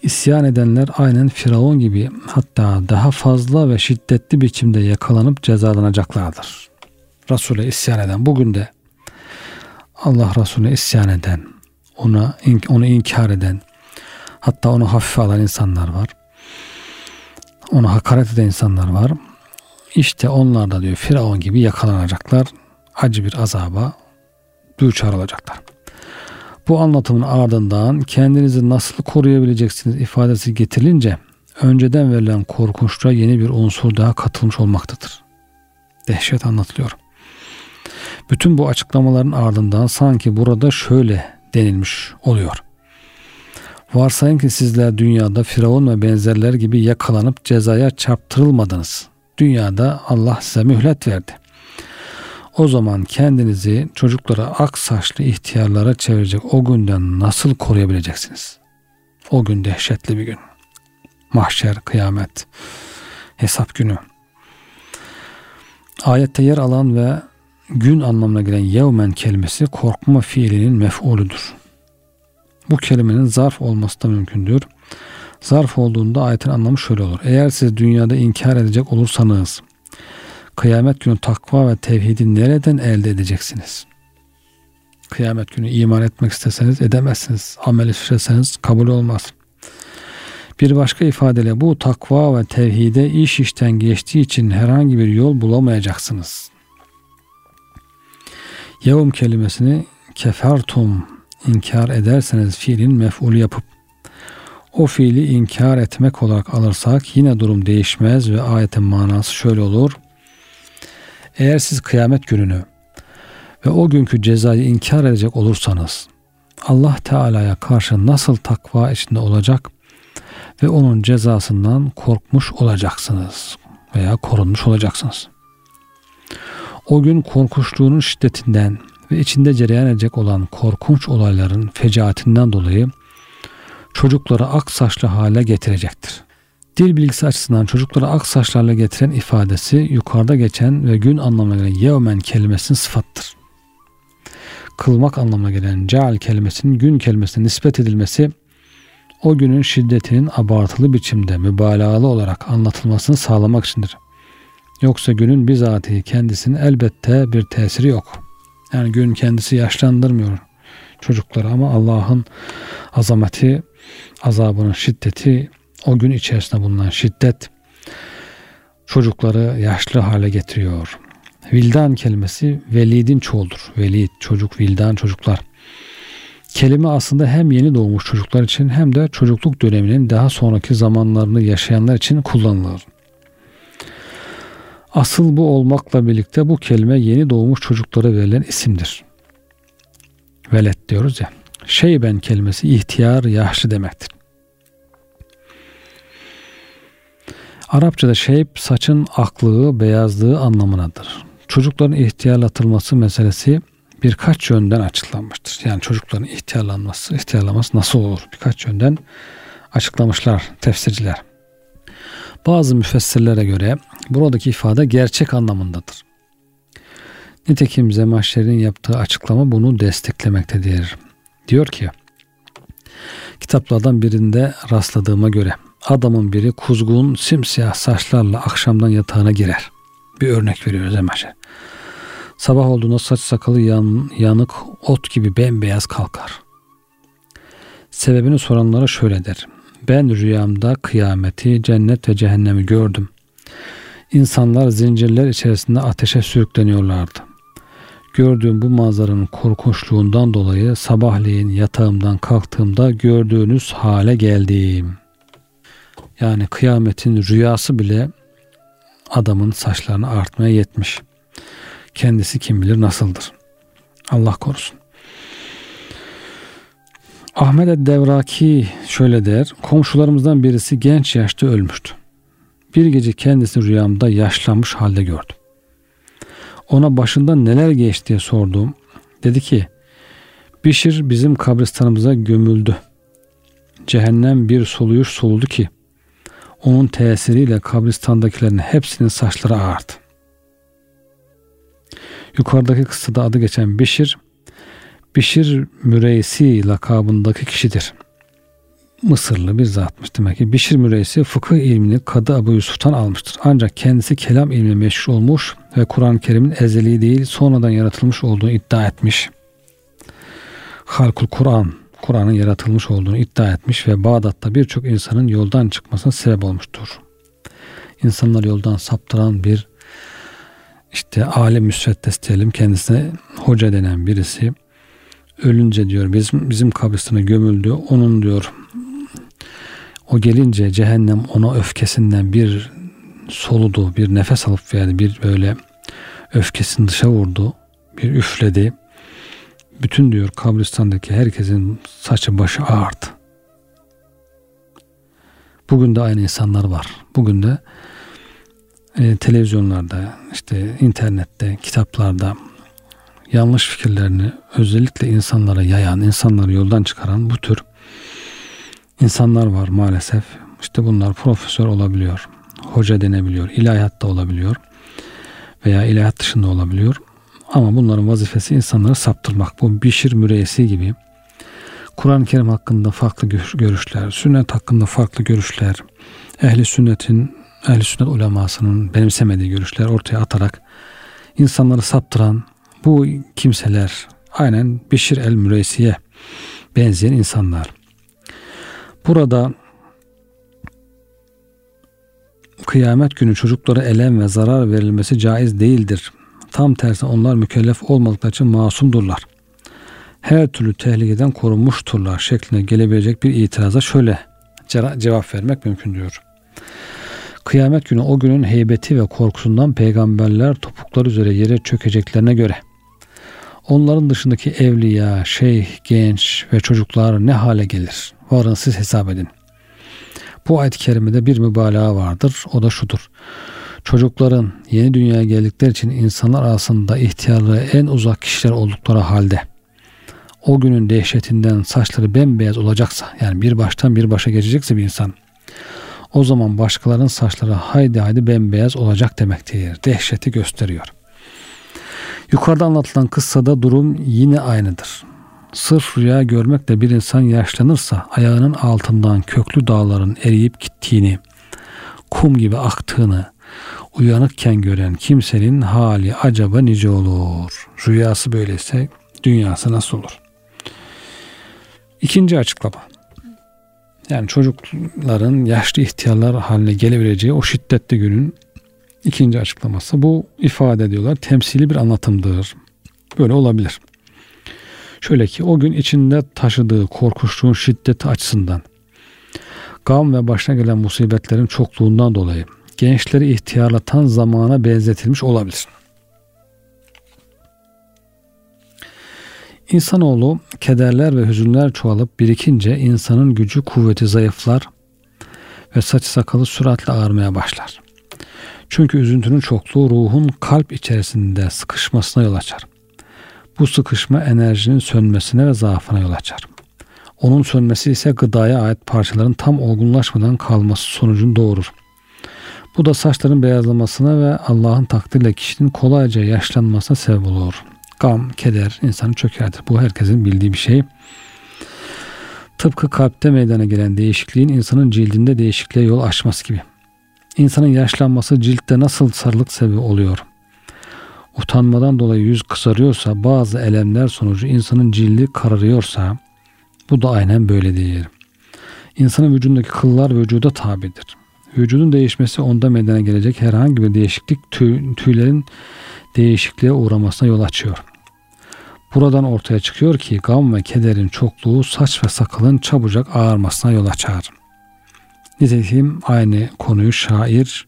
Speaker 1: isyan edenler aynen Firavun gibi hatta daha fazla ve şiddetli biçimde yakalanıp cezalanacaklardır. Resul'e isyan eden bugün de Allah Resulüne isyan eden, ona onu inkar eden, hatta onu hafife alan insanlar var ona hakaret eden insanlar var. İşte onlar da diyor Firavun gibi yakalanacaklar. Acı bir azaba düçar olacaklar. Bu anlatımın ardından kendinizi nasıl koruyabileceksiniz ifadesi getirilince önceden verilen korkunçluğa yeni bir unsur daha katılmış olmaktadır. Dehşet anlatılıyor. Bütün bu açıklamaların ardından sanki burada şöyle denilmiş oluyor. Varsayın ki sizler dünyada Firavun ve benzerler gibi yakalanıp cezaya çarptırılmadınız. Dünyada Allah size mühlet verdi. O zaman kendinizi çocuklara ak saçlı ihtiyarlara çevirecek o günden nasıl koruyabileceksiniz? O gün dehşetli bir gün. Mahşer, kıyamet, hesap günü. Ayette yer alan ve gün anlamına gelen yevmen kelimesi korkma fiilinin mef'uludur. Bu kelimenin zarf olması da mümkündür. Zarf olduğunda ayetin anlamı şöyle olur. Eğer siz dünyada inkar edecek olursanız kıyamet günü takva ve tevhidi nereden elde edeceksiniz? Kıyamet günü iman etmek isteseniz edemezsiniz. Amel işleseniz kabul olmaz. Bir başka ifadeyle bu takva ve tevhide iş işten geçtiği için herhangi bir yol bulamayacaksınız. Yevm kelimesini kefertum inkar ederseniz fiilin mef'ulü yapıp o fiili inkar etmek olarak alırsak yine durum değişmez ve ayetin manası şöyle olur. Eğer siz kıyamet gününü ve o günkü cezayı inkar edecek olursanız Allah Teala'ya karşı nasıl takva içinde olacak ve onun cezasından korkmuş olacaksınız veya korunmuş olacaksınız. O gün korkunçluğunun şiddetinden ve içinde cereyan edecek olan korkunç olayların fecaatinden dolayı çocukları ak saçlı hale getirecektir. Dil bilgisi açısından çocukları ak saçlı hale getiren ifadesi yukarıda geçen ve gün anlamına gelen yevmen kelimesinin sıfattır. Kılmak anlamına gelen ceal kelimesinin gün kelimesine nispet edilmesi o günün şiddetinin abartılı biçimde mübalağalı olarak anlatılmasını sağlamak içindir. Yoksa günün bizatihi kendisinin elbette bir tesiri yok. Yani gün kendisi yaşlandırmıyor çocukları ama Allah'ın azameti, azabının şiddeti, o gün içerisinde bulunan şiddet çocukları yaşlı hale getiriyor. Vildan kelimesi velidin çoğuldur. Velid, çocuk, vildan, çocuklar. Kelime aslında hem yeni doğmuş çocuklar için hem de çocukluk döneminin daha sonraki zamanlarını yaşayanlar için kullanılır. Asıl bu olmakla birlikte bu kelime yeni doğmuş çocuklara verilen isimdir. Velet diyoruz ya. Şeyben kelimesi ihtiyar, yaşlı demektir. Arapçada şeyb saçın aklığı, beyazlığı anlamınadır. Çocukların ihtiyarlatılması meselesi birkaç yönden açıklanmıştır. Yani çocukların ihtiyarlanması, ihtiyarlaması nasıl olur? Birkaç yönden açıklamışlar tefsirciler. Bazı müfessirlere göre buradaki ifade gerçek anlamındadır. Nitekim Zemahşer'in yaptığı açıklama bunu desteklemektedir. Diyor ki, kitaplardan birinde rastladığıma göre adamın biri kuzgun simsiyah saçlarla akşamdan yatağına girer. Bir örnek veriyor Zemahşer. Sabah olduğunda saç sakalı yan, yanık ot gibi bembeyaz kalkar. Sebebini soranlara şöyle der. Ben rüyamda kıyameti, cennet ve cehennemi gördüm. İnsanlar zincirler içerisinde ateşe sürükleniyorlardı. Gördüğüm bu manzaranın korkunçluğundan dolayı sabahleyin yatağımdan kalktığımda gördüğünüz hale geldim. Yani kıyametin rüyası bile adamın saçlarını artmaya yetmiş. Kendisi kim bilir nasıldır. Allah korusun. Ahmet Devraki şöyle der. Komşularımızdan birisi genç yaşta ölmüştü. Bir gece kendisini rüyamda yaşlanmış halde gördüm. Ona başından neler geçti diye sordum. Dedi ki Bişir bizim kabristanımıza gömüldü. Cehennem bir soluyuş soludu ki onun tesiriyle kabristandakilerin hepsinin saçları ağardı. Yukarıdaki kıssada adı geçen Bişir Bişir Müreysi lakabındaki kişidir. Mısırlı bir zatmış demek ki. Bişir Müreysi fıkıh ilmini Kadı Abu Yusuf'tan almıştır. Ancak kendisi kelam ilmi meşhur olmuş ve Kur'an-ı Kerim'in ezeli değil sonradan yaratılmış olduğunu iddia etmiş. Halkul Kur'an, Kur'an'ın yaratılmış olduğunu iddia etmiş ve Bağdat'ta birçok insanın yoldan çıkmasına sebep olmuştur. İnsanlar yoldan saptıran bir işte alem müsveddes diyelim kendisine hoca denen birisi ölünce diyor bizim bizim kabristana gömüldü. Onun diyor O gelince cehennem ona öfkesinden bir soludu, bir nefes alıp verdi, bir böyle öfkesini dışa vurdu, bir üfledi. Bütün diyor kabristandaki herkesin saçı başı ağardı. Bugün de aynı insanlar var. Bugün de e, televizyonlarda, işte internette, kitaplarda yanlış fikirlerini özellikle insanlara yayan, insanları yoldan çıkaran bu tür insanlar var maalesef. İşte bunlar profesör olabiliyor, hoca denebiliyor, ilahiyatta olabiliyor veya ilahiyat dışında olabiliyor. Ama bunların vazifesi insanları saptırmak. Bu Bişir müreyesi gibi Kur'an-ı Kerim hakkında farklı görüşler, sünnet hakkında farklı görüşler, ehli sünnetin, ehli sünnet ulemasının benimsemediği görüşler ortaya atarak insanları saptıran bu kimseler aynen Bişir el-Müreysi'ye benzeyen insanlar. Burada kıyamet günü çocuklara elem ve zarar verilmesi caiz değildir. Tam tersi onlar mükellef olmadıkları için masumdurlar. Her türlü tehlikeden korunmuşturlar şeklinde gelebilecek bir itiraza şöyle cevap vermek mümkün diyor. Kıyamet günü o günün heybeti ve korkusundan peygamberler topuklar üzere yere çökeceklerine göre onların dışındaki evliya, şeyh, genç ve çocuklar ne hale gelir? Varın siz hesap edin. Bu ayet-i kerimede bir mübalağa vardır. O da şudur. Çocukların yeni dünyaya geldikleri için insanlar arasında ihtiyarlığı en uzak kişiler oldukları halde o günün dehşetinden saçları bembeyaz olacaksa yani bir baştan bir başa geçecekse bir insan o zaman başkalarının saçları haydi haydi bembeyaz olacak demektir. Dehşeti gösteriyor. Yukarıda anlatılan kıssada durum yine aynıdır. Sırf rüya görmekle bir insan yaşlanırsa ayağının altından köklü dağların eriyip gittiğini, kum gibi aktığını uyanıkken gören kimsenin hali acaba nice olur. Rüyası böyleyse dünyası nasıl olur? İkinci açıklama. Yani çocukların yaşlı ihtiyarlar haline gelebileceği o şiddetli günün ikinci açıklaması. Bu ifade ediyorlar temsili bir anlatımdır. Böyle olabilir. Şöyle ki o gün içinde taşıdığı korkuşluğun şiddeti açısından gam ve başına gelen musibetlerin çokluğundan dolayı gençleri ihtiyarlatan zamana benzetilmiş olabilir. İnsanoğlu kederler ve hüzünler çoğalıp birikince insanın gücü kuvveti zayıflar ve saç sakalı süratle ağarmaya başlar. Çünkü üzüntünün çokluğu ruhun kalp içerisinde sıkışmasına yol açar. Bu sıkışma enerjinin sönmesine ve zaafına yol açar. Onun sönmesi ise gıdaya ait parçaların tam olgunlaşmadan kalması sonucunu doğurur. Bu da saçların beyazlamasına ve Allah'ın takdirle kişinin kolayca yaşlanmasına sebep olur. Gam, keder insanı çökertir. Bu herkesin bildiği bir şey. Tıpkı kalpte meydana gelen değişikliğin insanın cildinde değişikliğe yol açması gibi. İnsanın yaşlanması ciltte nasıl sarılık sebebi oluyor? Utanmadan dolayı yüz kısarıyorsa, bazı elemler sonucu insanın cildi kararıyorsa, bu da aynen böyledir. İnsanın vücudundaki kıllar vücuda tabidir. Vücudun değişmesi onda meydana gelecek herhangi bir değişiklik tüy, tüylerin değişikliğe uğramasına yol açıyor. Buradan ortaya çıkıyor ki gam ve kederin çokluğu saç ve sakalın çabucak ağarmasına yol açar. Nitekim aynı konuyu şair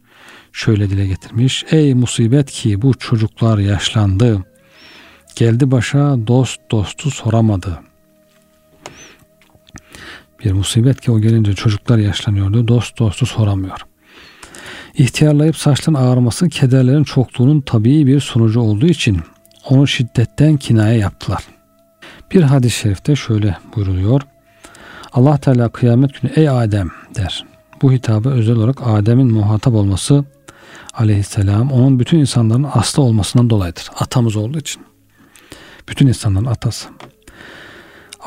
Speaker 1: şöyle dile getirmiş. Ey musibet ki bu çocuklar yaşlandı. Geldi başa dost dostu soramadı. Bir musibet ki o gelince çocuklar yaşlanıyordu. Dost dostu soramıyor. İhtiyarlayıp saçların ağarması kederlerin çokluğunun tabii bir sonucu olduğu için onu şiddetten kinaye yaptılar. Bir hadis-i şerifte şöyle buyruluyor. Allah Teala kıyamet günü ey Adem der. Bu hitabı özel olarak Adem'in muhatap olması aleyhisselam onun bütün insanların aslı olmasından dolayıdır. Atamız olduğu için. Bütün insanların atası.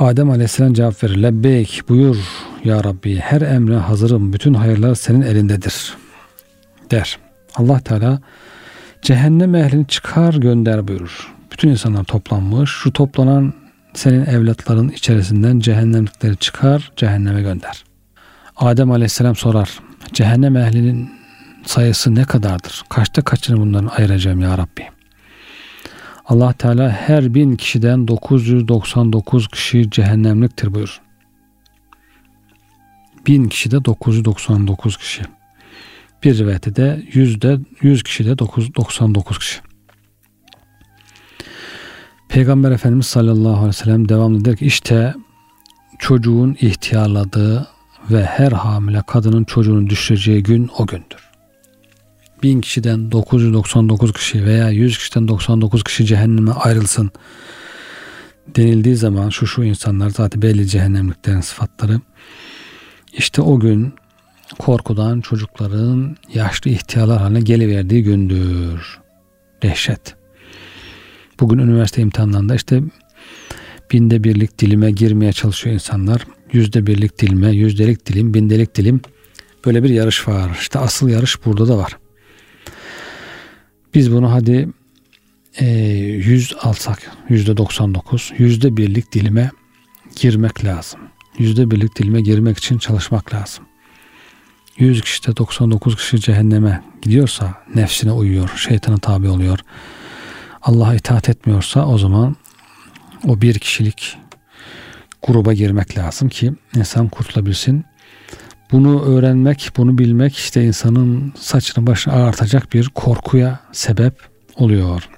Speaker 1: Adem aleyhisselam cevap verir. Lebbeyk buyur ya Rabbi her emre hazırım. Bütün hayırlar senin elindedir der. Allah Teala cehennem ehlini çıkar gönder buyurur. Bütün insanlar toplanmış. Şu toplanan senin evlatların içerisinden cehennemlikleri çıkar cehenneme gönder. Adem aleyhisselam sorar. Cehennem ehlinin sayısı ne kadardır? Kaçta kaçını bunların ayıracağım ya Rabbi? Allah Teala her bin kişiden 999 kişi cehennemliktir buyur. 1000 kişi de 999 kişi. Bir rivayette de yüzde 100 kişi de 99 kişi. Peygamber Efendimiz sallallahu aleyhi ve sellem devamlı der ki işte çocuğun ihtiyarladığı ve her hamile kadının çocuğunu düşüreceği gün o gündür. Bin kişiden 999 kişi veya 100 kişiden 99 kişi cehenneme ayrılsın denildiği zaman şu şu insanlar zaten belli cehennemliklerin sıfatları. İşte o gün korkudan çocukların yaşlı ihtiyarlar haline geliverdiği gündür. Dehşet. Bugün üniversite imtihanlarında işte binde birlik dilime girmeye çalışıyor insanlar. Yüzde birlik dilime, yüzdelik dilim, bindelik dilim. Böyle bir yarış var. İşte asıl yarış burada da var. Biz bunu hadi e, 100 alsak, yüzde 99, yüzde birlik dilime girmek lazım. Yüzde birlik dilime girmek için çalışmak lazım. 100 kişide 99 kişi cehenneme gidiyorsa nefsine uyuyor, şeytana tabi oluyor. Allah'a itaat etmiyorsa o zaman o bir kişilik gruba girmek lazım ki insan kurtulabilsin. Bunu öğrenmek, bunu bilmek işte insanın saçını başını ağartacak bir korkuya sebep oluyor.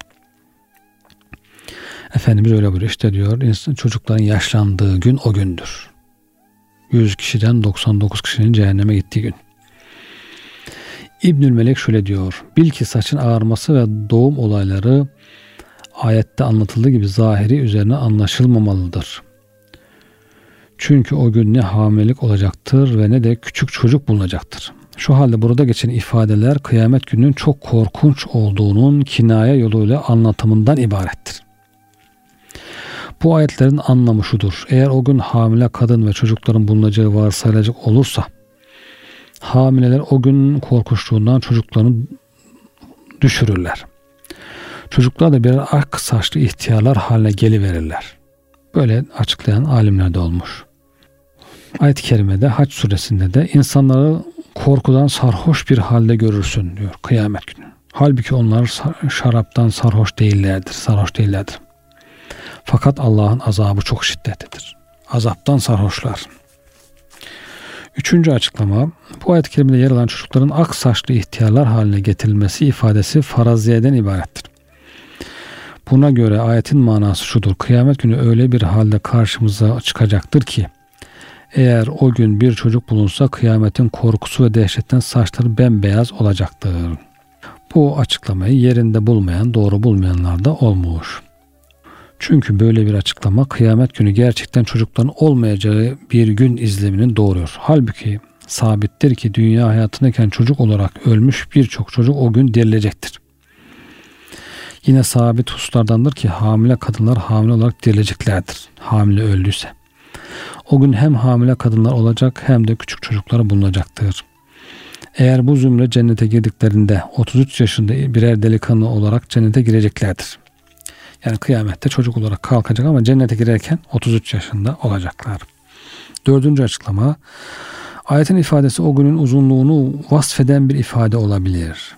Speaker 1: Efendimiz öyle buyuruyor. İşte diyor çocukların yaşlandığı gün o gündür. 100 kişiden 99 kişinin cehenneme gittiği gün. İbnül Melek şöyle diyor. Bil ki saçın ağarması ve doğum olayları ayette anlatıldığı gibi zahiri üzerine anlaşılmamalıdır. Çünkü o gün ne hamilelik olacaktır ve ne de küçük çocuk bulunacaktır. Şu halde burada geçen ifadeler kıyamet gününün çok korkunç olduğunun kinaye yoluyla anlatımından ibarettir. Bu ayetlerin anlamı şudur. Eğer o gün hamile kadın ve çocukların bulunacağı varsayılacak olursa hamileler o gün korkunçluğundan çocuklarını düşürürler. Çocuklar da birer ak saçlı ihtiyarlar haline geliverirler. Böyle açıklayan alimler de olmuş. Ayet-i Kerime'de Haç suresinde de insanları korkudan sarhoş bir halde görürsün diyor kıyamet günü. Halbuki onlar şaraptan sarhoş değillerdir, sarhoş değillerdir. Fakat Allah'ın azabı çok şiddetlidir. Azaptan sarhoşlar. Üçüncü açıklama, bu ayet-i kerimede yer alan çocukların ak saçlı ihtiyarlar haline getirilmesi ifadesi faraziyeden ibarettir. Buna göre ayetin manası şudur. Kıyamet günü öyle bir halde karşımıza çıkacaktır ki eğer o gün bir çocuk bulunsa kıyametin korkusu ve dehşetten saçları bembeyaz olacaktır. Bu açıklamayı yerinde bulmayan, doğru bulmayanlar da olmuş. Çünkü böyle bir açıklama kıyamet günü gerçekten çocukların olmayacağı bir gün izlemini doğuruyor. Halbuki sabittir ki dünya hayatındayken çocuk olarak ölmüş birçok çocuk o gün dirilecektir. Yine sabit hususlardandır ki hamile kadınlar hamile olarak dirileceklerdir. Hamile öldüyse. O gün hem hamile kadınlar olacak hem de küçük çocuklar bulunacaktır. Eğer bu zümre cennete girdiklerinde 33 yaşında birer delikanlı olarak cennete gireceklerdir. Yani kıyamette çocuk olarak kalkacak ama cennete girerken 33 yaşında olacaklar. Dördüncü açıklama ayetin ifadesi o günün uzunluğunu vasfeden bir ifade olabilir.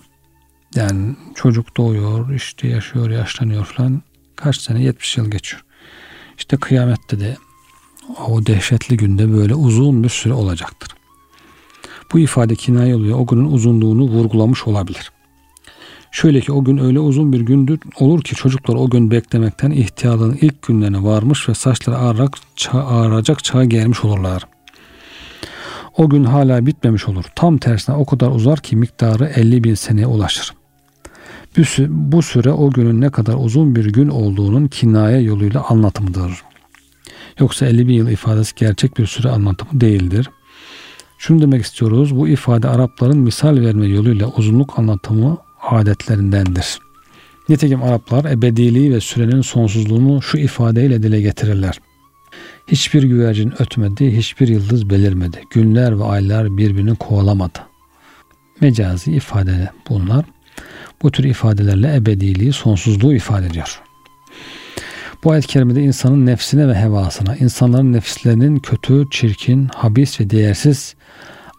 Speaker 1: Yani çocuk doğuyor, işte yaşıyor, yaşlanıyor falan. Kaç sene? 70 yıl geçiyor. İşte kıyamette de o dehşetli günde böyle uzun bir süre olacaktır. Bu ifade kinaye oluyor. O günün uzunluğunu vurgulamış olabilir. Şöyle ki o gün öyle uzun bir gündür olur ki çocuklar o gün beklemekten ihtiyarlığın ilk günlerine varmış ve saçları ağarak, çağ, ağaracak çağa gelmiş olurlar. O gün hala bitmemiş olur. Tam tersine o kadar uzar ki miktarı 50 bin seneye ulaşır. Bu süre o günün ne kadar uzun bir gün olduğunun kinaye yoluyla anlatımıdır. Yoksa 50 bin yıl ifadesi gerçek bir süre anlatımı değildir. Şunu demek istiyoruz. Bu ifade Arapların misal verme yoluyla uzunluk anlatımı adetlerindendir. Nitekim Araplar ebediliği ve sürenin sonsuzluğunu şu ifadeyle dile getirirler. Hiçbir güvercin ötmedi, hiçbir yıldız belirmedi. Günler ve aylar birbirini kovalamadı. Mecazi ifade bunlar. Bu tür ifadelerle ebediliği, sonsuzluğu ifade ediyor. Bu ayet-i kerimede insanın nefsine ve hevasına, insanların nefislerinin kötü, çirkin, habis ve değersiz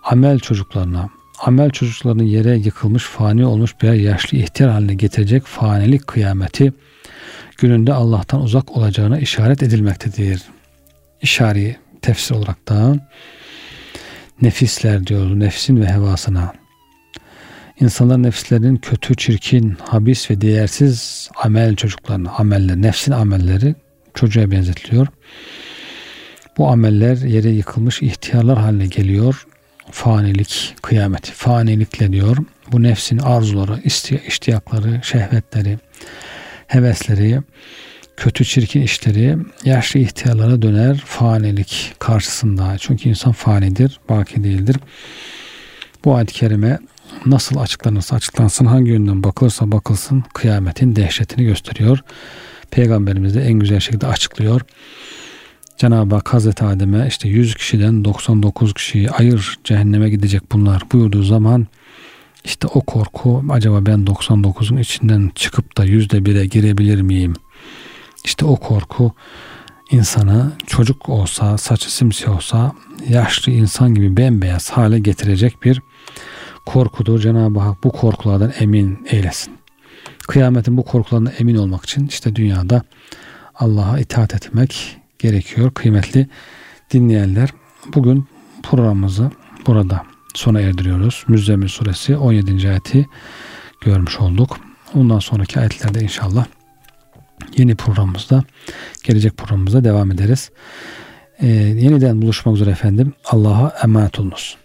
Speaker 1: amel çocuklarına, amel çocuklarını yere yıkılmış, fani olmuş bir yaşlı ihtiyar haline getirecek fanilik kıyameti gününde Allah'tan uzak olacağına işaret edilmektedir. İşari tefsir olarak da nefisler diyoruz. Nefsin ve hevasına. İnsanlar nefislerinin kötü, çirkin, habis ve değersiz amel çocuklarına, ameller, nefsin amelleri çocuğa benzetiliyor. Bu ameller yere yıkılmış ihtiyarlar haline geliyor. Fanilik, kıyameti. Fanilikle diyor. Bu nefsin arzuları, iştiyakları, şehvetleri, hevesleri, kötü çirkin işleri yaşlı ihtiyarlara döner fanilik karşısında. Çünkü insan fanidir, baki değildir. Bu ayet-i kerime nasıl açıklanırsa açıklansın, hangi yönden bakılırsa bakılsın kıyametin dehşetini gösteriyor. Peygamberimiz de en güzel şekilde açıklıyor. Cenab-ı Hak Hazreti Adem'e işte 100 kişiden 99 kişiyi ayır cehenneme gidecek bunlar buyurduğu zaman işte o korku acaba ben 99'un içinden çıkıp da yüzde bire girebilir miyim? İşte o korku insanı çocuk olsa, saçı simsiyah olsa yaşlı insan gibi bembeyaz hale getirecek bir korkudur. Cenab-ı Hak bu korkulardan emin eylesin. Kıyametin bu korkularından emin olmak için işte dünyada Allah'a itaat etmek gerekiyor. Kıymetli dinleyenler bugün programımızı burada sona erdiriyoruz. Müzzemmil suresi 17. ayeti görmüş olduk. Ondan sonraki ayetlerde inşallah yeni programımızda gelecek programımızda devam ederiz. Ee, yeniden buluşmak üzere efendim. Allah'a emanet olunuz.